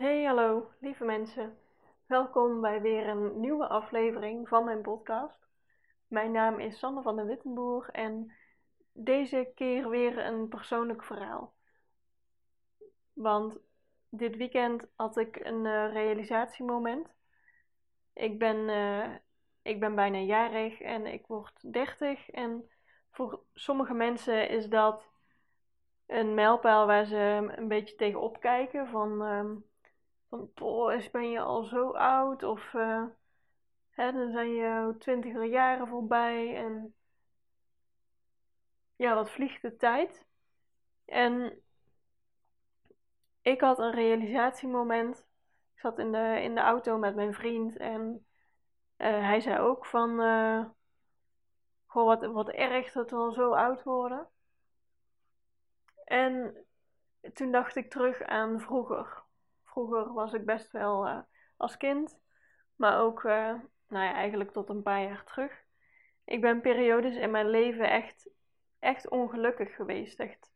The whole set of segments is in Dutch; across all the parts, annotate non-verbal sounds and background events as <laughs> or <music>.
Hey, hallo, lieve mensen. Welkom bij weer een nieuwe aflevering van mijn podcast. Mijn naam is Sanne van den Wittenboer en deze keer weer een persoonlijk verhaal. Want dit weekend had ik een uh, realisatiemoment. Ik ben, uh, ik ben bijna jarig en ik word 30 en voor sommige mensen is dat een mijlpaal waar ze een beetje tegenop kijken van... Um, van, is, ben je al zo oud? Of uh, hè, dan zijn je twintiger jaren voorbij en ja, wat vliegt de tijd. En ik had een realisatiemoment. Ik zat in de, in de auto met mijn vriend en uh, hij zei ook van, uh, goh, wat, wat erg dat we al zo oud worden. En toen dacht ik terug aan vroeger. Vroeger was ik best wel uh, als kind, maar ook, uh, nou ja, eigenlijk tot een paar jaar terug. Ik ben periodes in mijn leven echt, echt ongelukkig geweest. Echt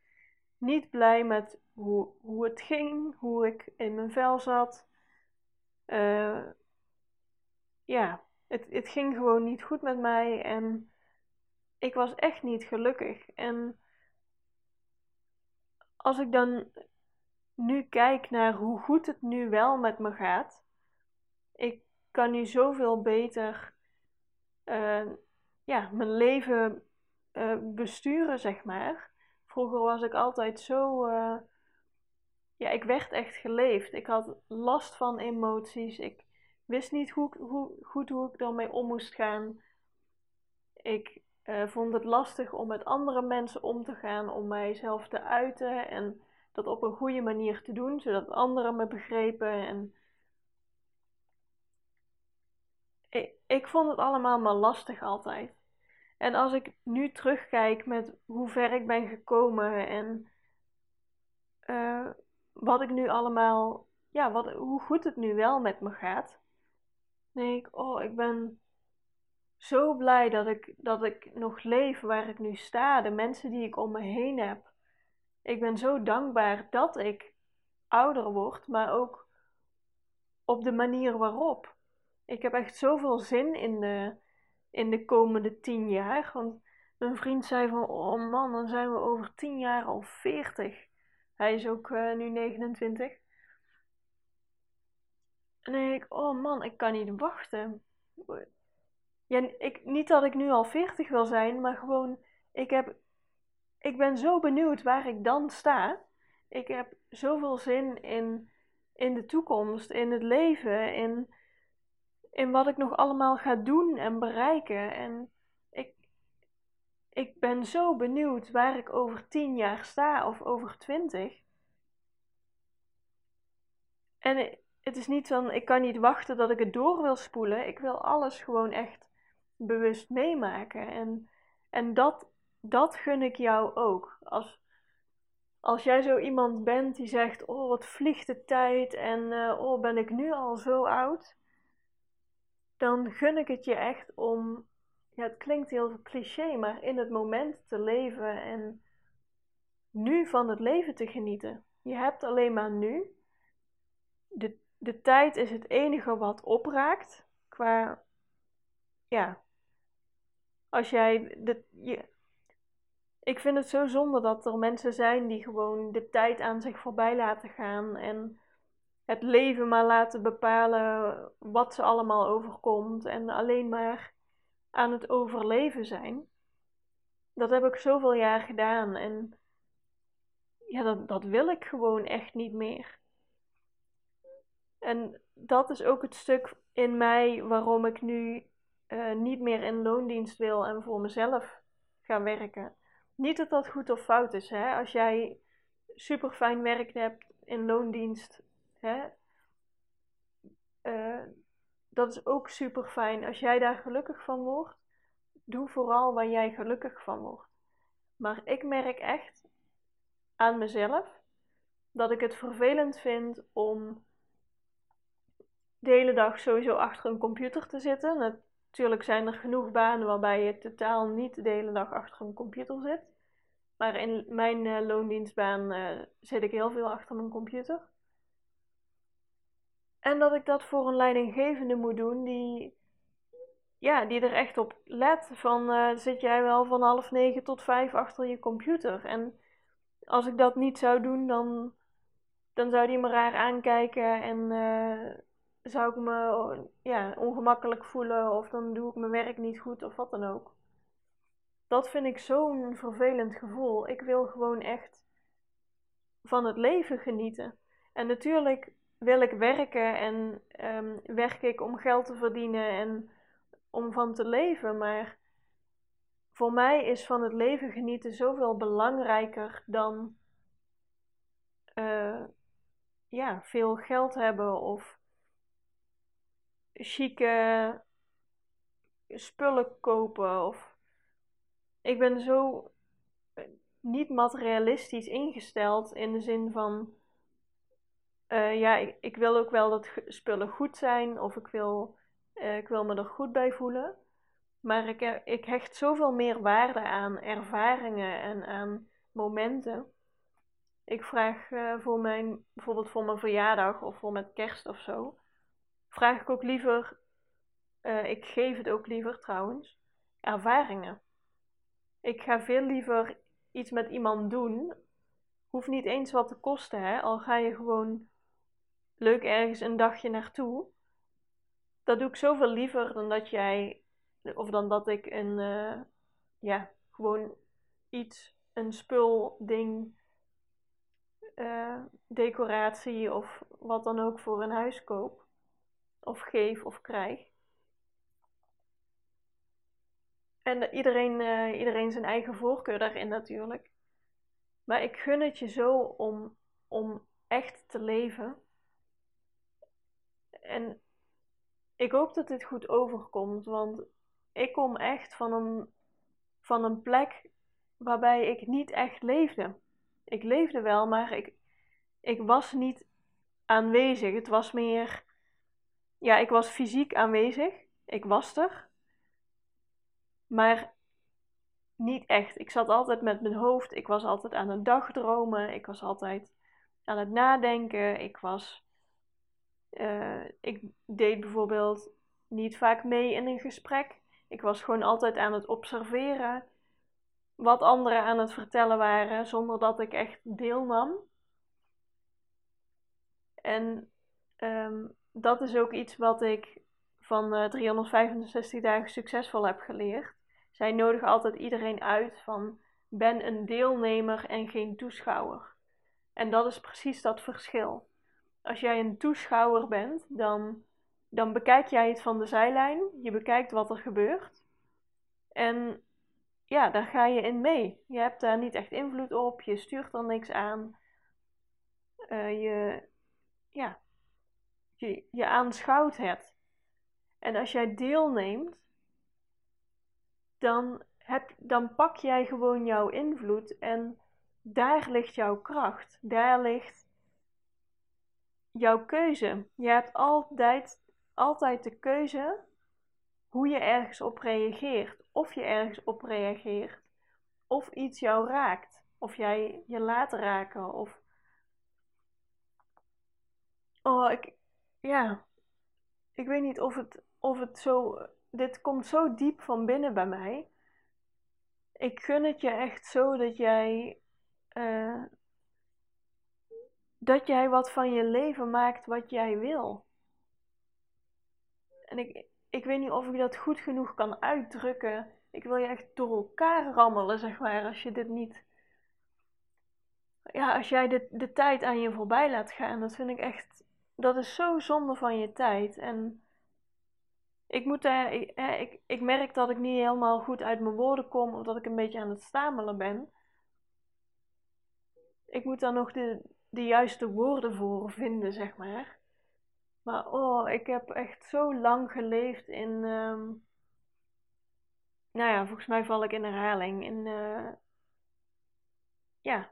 niet blij met hoe, hoe het ging, hoe ik in mijn vel zat. Uh, ja, het, het ging gewoon niet goed met mij en ik was echt niet gelukkig. En als ik dan nu kijk naar hoe goed het nu wel met me gaat, ik kan nu zoveel beter uh, ja, mijn leven uh, besturen, zeg maar. Vroeger was ik altijd zo. Uh, ja, ik werd echt geleefd. Ik had last van emoties. Ik wist niet hoe, hoe, goed hoe ik ermee om moest gaan. Ik vond het lastig om met andere mensen om te gaan, om mijzelf te uiten. En dat op een goede manier te doen, zodat anderen me begrepen. En ik, ik vond het allemaal maar lastig altijd. En als ik nu terugkijk met hoe ver ik ben gekomen en uh, wat ik nu allemaal, ja, wat, hoe goed het nu wel met me gaat, denk ik, oh, ik ben zo blij dat ik, dat ik nog leef waar ik nu sta, de mensen die ik om me heen heb. Ik ben zo dankbaar dat ik ouder word, maar ook op de manier waarop. Ik heb echt zoveel zin in de, in de komende tien jaar. Want mijn vriend zei van, oh man, dan zijn we over tien jaar al veertig. Hij is ook uh, nu 29. En dan denk ik, oh man, ik kan niet wachten. Ja, ik, niet dat ik nu al 40 wil zijn, maar gewoon, ik heb ik ben zo benieuwd waar ik dan sta. Ik heb zoveel zin in, in de toekomst, in het leven, in, in wat ik nog allemaal ga doen en bereiken. En ik, ik ben zo benieuwd waar ik over tien jaar sta of over twintig. En het is niet van, ik kan niet wachten dat ik het door wil spoelen. Ik wil alles gewoon echt bewust meemaken. En, en dat dat gun ik jou ook. Als, als jij zo iemand bent die zegt: Oh, wat vliegt de tijd en uh, oh, ben ik nu al zo oud? Dan gun ik het je echt om, ja, het klinkt heel cliché, maar in het moment te leven en nu van het leven te genieten. Je hebt alleen maar nu. De, de tijd is het enige wat opraakt qua, ja, als jij, de, je, ik vind het zo zonde dat er mensen zijn die gewoon de tijd aan zich voorbij laten gaan en het leven maar laten bepalen wat ze allemaal overkomt en alleen maar aan het overleven zijn. Dat heb ik zoveel jaar gedaan en ja, dat, dat wil ik gewoon echt niet meer. En dat is ook het stuk in mij waarom ik nu uh, niet meer in loondienst wil en voor mezelf ga werken. Niet dat dat goed of fout is. Hè? Als jij super fijn werk hebt in loondienst, hè? Uh, dat is ook super fijn. Als jij daar gelukkig van wordt, doe vooral waar jij gelukkig van wordt. Maar ik merk echt aan mezelf dat ik het vervelend vind om de hele dag sowieso achter een computer te zitten. Natuurlijk zijn er genoeg banen waarbij je totaal niet de hele dag achter een computer zit. Maar in mijn uh, loondienstbaan uh, zit ik heel veel achter mijn computer. En dat ik dat voor een leidinggevende moet doen die, ja, die er echt op let. Van uh, zit jij wel van half negen tot vijf achter je computer? En als ik dat niet zou doen, dan, dan zou die me raar aankijken en zou ik me ja, ongemakkelijk voelen of dan doe ik mijn werk niet goed of wat dan ook. Dat vind ik zo'n vervelend gevoel. Ik wil gewoon echt van het leven genieten. En natuurlijk wil ik werken en um, werk ik om geld te verdienen en om van te leven. Maar voor mij is van het leven genieten zoveel belangrijker dan uh, ja, veel geld hebben of chique spullen kopen. Of ik ben zo niet materialistisch ingesteld in de zin van uh, ja, ik, ik, wil ook wel dat spullen goed zijn of ik wil, uh, ik wil me er goed bij voelen. Maar ik, eh, ik hecht zoveel meer waarde aan ervaringen en aan momenten. Ik vraag voor mijn, bijvoorbeeld voor mijn verjaardag of voor met kerst of zo, vraag ik ook liever, uh, ik geef het ook liever trouwens, ervaringen. Ik ga veel liever iets met iemand doen. Hoeft niet eens wat te kosten, hè? al ga je gewoon leuk ergens een dagje naartoe. Dat doe ik zoveel liever dan dat jij, of dan dat ik een, uh, ja, gewoon iets, een spul, ding, uh, decoratie of wat dan ook voor een huis koop. Of geef of krijg. En iedereen, uh, iedereen zijn eigen voorkeur daarin natuurlijk. Maar ik gun het je zo om, om echt te leven en ik hoop dat dit goed overkomt, want ik kom echt van een, van een plek waarbij ik niet echt leefde. Ik leefde wel, maar ik, ik was niet aanwezig. Het was meer, ja, ik was fysiek aanwezig. Ik was er. Maar niet echt. Ik zat altijd met mijn hoofd. Ik was altijd aan het dagdromen. Ik was altijd aan het nadenken. Ik was uh, ik deed bijvoorbeeld niet vaak mee in een gesprek. Ik was gewoon altijd aan het observeren wat anderen aan het vertellen waren, zonder dat ik echt deelnam. En um, dat is ook iets wat ik van uh, 365 dagen succesvol heb geleerd. Zij nodigen altijd iedereen uit van ben een deelnemer en geen toeschouwer. En dat is precies dat verschil als jij een toeschouwer bent, dan, dan bekijk jij het van de zijlijn. Je bekijkt wat er gebeurt. En ja, daar ga je in mee. Je hebt daar niet echt invloed op. Je stuurt er niks aan. Uh, je, ja, je, je aanschouwt het. En als jij deelneemt, dan, heb, dan pak jij gewoon jouw invloed en daar ligt jouw kracht. Daar ligt jouw keuze. Je hebt altijd, altijd de keuze hoe je ergens op reageert. Of je ergens op reageert. Of iets jou raakt. Of jij je laat raken. Of. Oh, ik. Ja. Ik weet niet of het, of het zo. Dit komt zo diep van binnen bij mij. Ik gun het je echt zo dat jij. Uh, dat jij wat van je leven maakt wat jij wil. En ik, ik weet niet of ik dat goed genoeg kan uitdrukken. Ik wil je echt door elkaar rammelen, zeg maar, als je dit niet. Ja, als jij de, de tijd aan je voorbij laat gaan, dat vind ik echt. Dat is zo zonde van je tijd. En ik moet daar. Ik, ik, merk dat ik niet helemaal goed uit mijn woorden kom, of dat ik een beetje aan het stamelen ben. Ik moet dan nog de, de juiste woorden voor vinden, zeg maar. Maar oh, ik heb echt zo lang geleefd in. Um, nou ja, volgens mij val ik in herhaling. In. Uh, ja,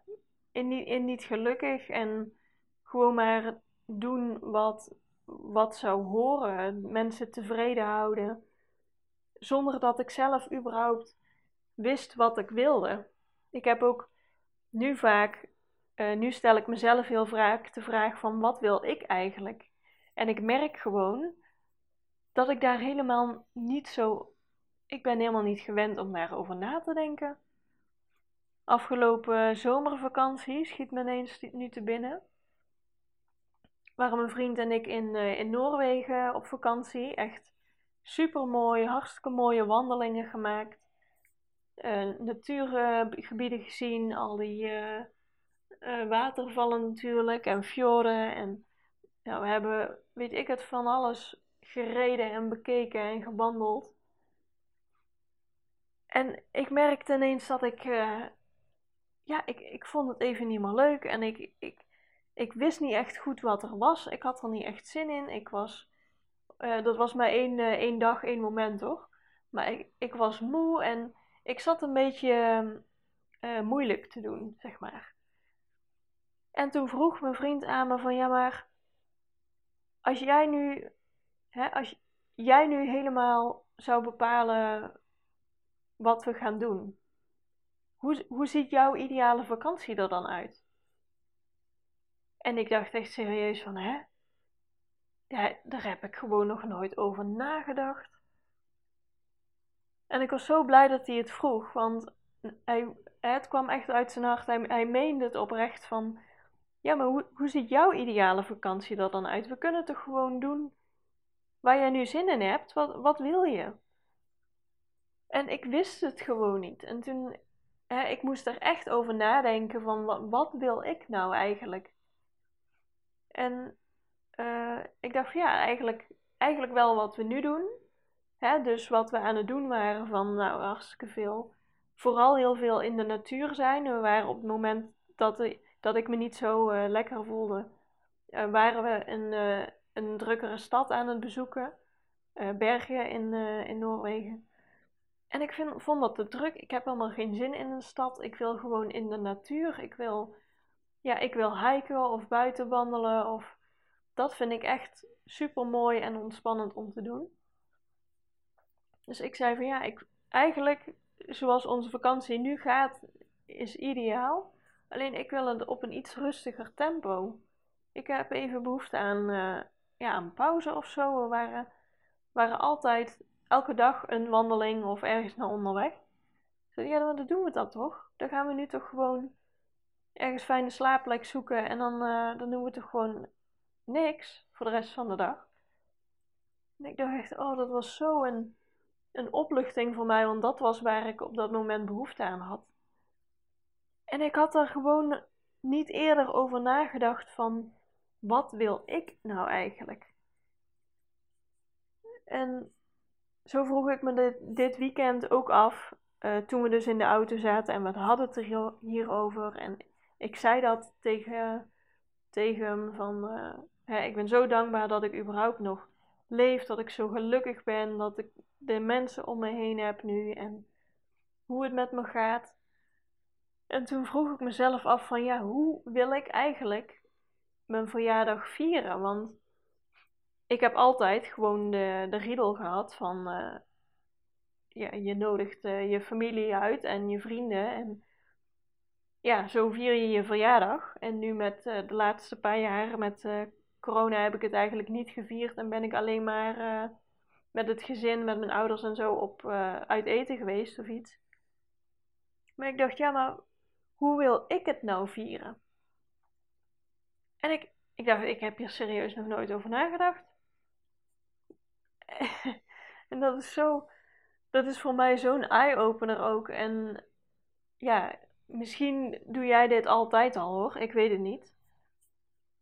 in, in niet gelukkig en gewoon maar doen wat, wat zou horen. Mensen tevreden houden. Zonder dat ik zelf überhaupt wist wat ik wilde. Ik heb ook nu vaak uh, nu stel ik mezelf heel vaak de vraag van wat wil ik eigenlijk? En ik merk gewoon dat ik daar helemaal niet zo. Ik ben helemaal niet gewend om daarover na te denken. Afgelopen zomervakantie schiet me ineens nu te binnen. Waren mijn vriend en ik in, uh, in Noorwegen op vakantie. Echt super mooi, hartstikke mooie wandelingen gemaakt. Uh, natuurgebieden gezien, al die uh, watervallen natuurlijk en fjorden. En ja, we hebben, weet ik het, van alles gereden en bekeken en gewandeld. En ik merkte ineens dat ik, ja, ik, ik vond het even niet meer leuk en ik, ik, ik wist niet echt goed wat er was. Ik had er niet echt zin in. Ik was, uh, dat was maar één, uh, één dag, één moment toch? Maar ik, ik was moe en ik zat een beetje moeilijk te doen, zeg maar. En toen vroeg mijn vriend aan me van, ja maar, als jij nu hè, als jij nu helemaal zou bepalen wat we gaan doen, hoe, hoe ziet jouw ideale vakantie er dan uit? En ik dacht echt serieus van, hè? Daar heb ik gewoon nog nooit over nagedacht. En ik was zo blij dat hij het vroeg, want hij, het kwam echt uit zijn hart. Hij, hij meende het oprecht van, ja, maar hoe, hoe ziet jouw ideale vakantie er dan uit? We kunnen het toch gewoon doen waar jij nu zin in hebt, wat, wat wil je? En ik wist het gewoon niet. En toen, hè, ik moest er echt over nadenken van, wat, wat wil ik nou eigenlijk? En uh, ik dacht, ja, eigenlijk, eigenlijk wel wat we nu doen. Hè, dus wat we aan het doen waren van, nou, hartstikke veel. Vooral heel veel in de natuur zijn. We waren op het moment dat, ik me niet zo uh, lekker voelde, uh, waren we een een drukkere stad aan het bezoeken. Bergen in, in Noorwegen. En ik vind, vond dat te druk. Ik heb helemaal geen zin in een stad. Ik wil gewoon in de natuur. Ik wil, ja, ik wil hiken of buiten wandelen. Of, dat vind ik echt super mooi en ontspannend om te doen. Dus ik zei van ja, ik, eigenlijk zoals onze vakantie nu gaat, is ideaal. Alleen ik wil het op een iets rustiger tempo. Ik heb even behoefte aan, uh, ja, een pauze of zo. We waren, waren altijd elke dag een wandeling of ergens naar onderweg. Ja, dan doen we dat toch? Dan gaan we nu toch gewoon ergens fijne slaapplek zoeken en dan, uh, dan doen we toch gewoon niks voor de rest van de dag. En ik dacht echt, oh, dat was zo een, een opluchting voor mij, want dat was waar ik op dat moment behoefte aan had. En ik had er gewoon niet eerder over nagedacht van wat wil ik nou eigenlijk? En zo vroeg ik me dit, dit weekend ook af, uh, toen we dus in de auto zaten en we hadden het er hierover. En ik zei dat tegen, tegen hem van, uh, hè, ik ben zo dankbaar dat ik überhaupt nog leef, dat ik zo gelukkig ben, dat ik de mensen om me heen heb nu en hoe het met me gaat. En toen vroeg ik mezelf af van, ja, hoe wil ik eigenlijk mijn verjaardag vieren. Want ik heb altijd gewoon de, de riedel gehad van uh, ja, je nodigt uh, je familie uit en je vrienden. En ja, zo vier je je verjaardag. En nu met uh, de laatste paar jaar met corona heb ik het eigenlijk niet gevierd. En ben ik alleen maar met het gezin, met mijn ouders en zo op uit eten geweest of iets. Maar ik dacht, ja, maar hoe wil ik het nou vieren? En ik, ik dacht, ik heb hier serieus nog nooit over nagedacht. <laughs> en dat is zo, dat is voor mij zo'n eye-opener ook. En ja, misschien doe jij dit altijd al hoor, ik weet het niet.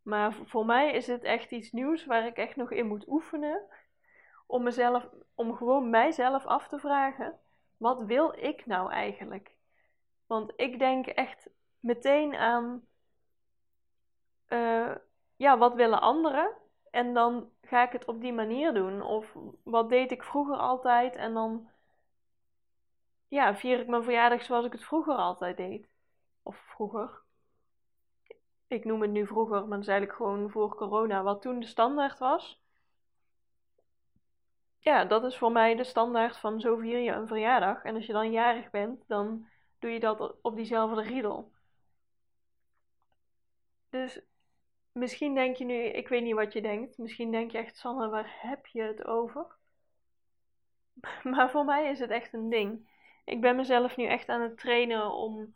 Maar voor mij is het echt iets nieuws waar ik echt nog in moet oefenen. Om mezelf, om gewoon mijzelf af te vragen: wat wil ik nou eigenlijk? Want ik denk echt meteen aan uh, ja, wat willen anderen? En dan ga ik het op die manier doen. Of wat deed ik vroeger altijd? En dan ja, vier ik mijn verjaardag zoals ik het vroeger altijd deed. Of vroeger. Ik noem het nu vroeger, maar dat is eigenlijk gewoon voor corona, wat toen de standaard was. Ja, dat is voor mij de standaard van zo vier je een verjaardag. En als je dan jarig bent, dan doe je dat op diezelfde riedel. Dus misschien denk je nu, ik weet niet wat je denkt. Misschien denk je echt, Sanne, waar heb je het over? <laughs> Maar voor mij is het echt een ding. Ik ben mezelf nu echt aan het trainen om,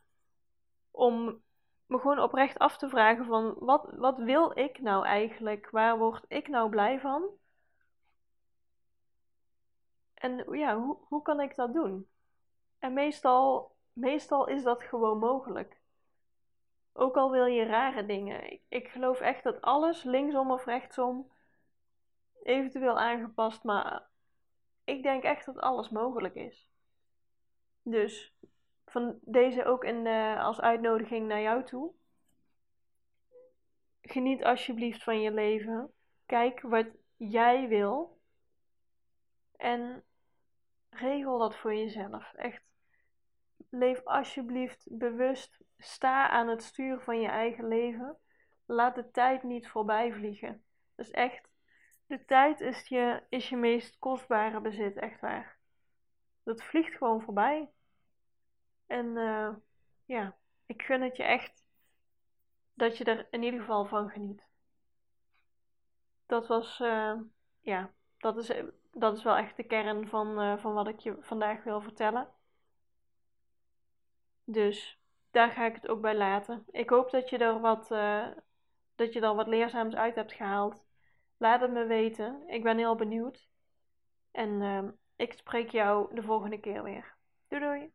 om me gewoon oprecht af te vragen van wat, wat wil ik nou eigenlijk? Waar word ik nou blij van? En ja, hoe, hoe kan ik dat doen? En meestal, meestal is dat gewoon mogelijk. Ook al wil je rare dingen. Ik, ik geloof echt dat alles, linksom of rechtsom, eventueel aangepast, maar ik denk echt dat alles mogelijk is. Dus van deze ook in de, als uitnodiging naar jou toe. Geniet alsjeblieft van je leven. Kijk wat jij wil. En regel dat voor jezelf. Echt. Leef alsjeblieft bewust. Sta aan het stuur van je eigen leven. Laat de tijd niet voorbij vliegen. Dus echt, de tijd is je, is je meest kostbare bezit, echt waar. Dat vliegt gewoon voorbij. En uh, ja, ik gun het je echt dat je er in ieder geval van geniet. Dat was, uh, ja, dat is, dat is wel echt de kern van, uh, van wat ik je vandaag wil vertellen. Dus daar ga ik het ook bij laten. Ik hoop dat je er wat, dat je er wat leerzaams uit hebt gehaald. Laat het me weten. Ik ben heel benieuwd. En ik spreek jou de volgende keer weer. Doei doei!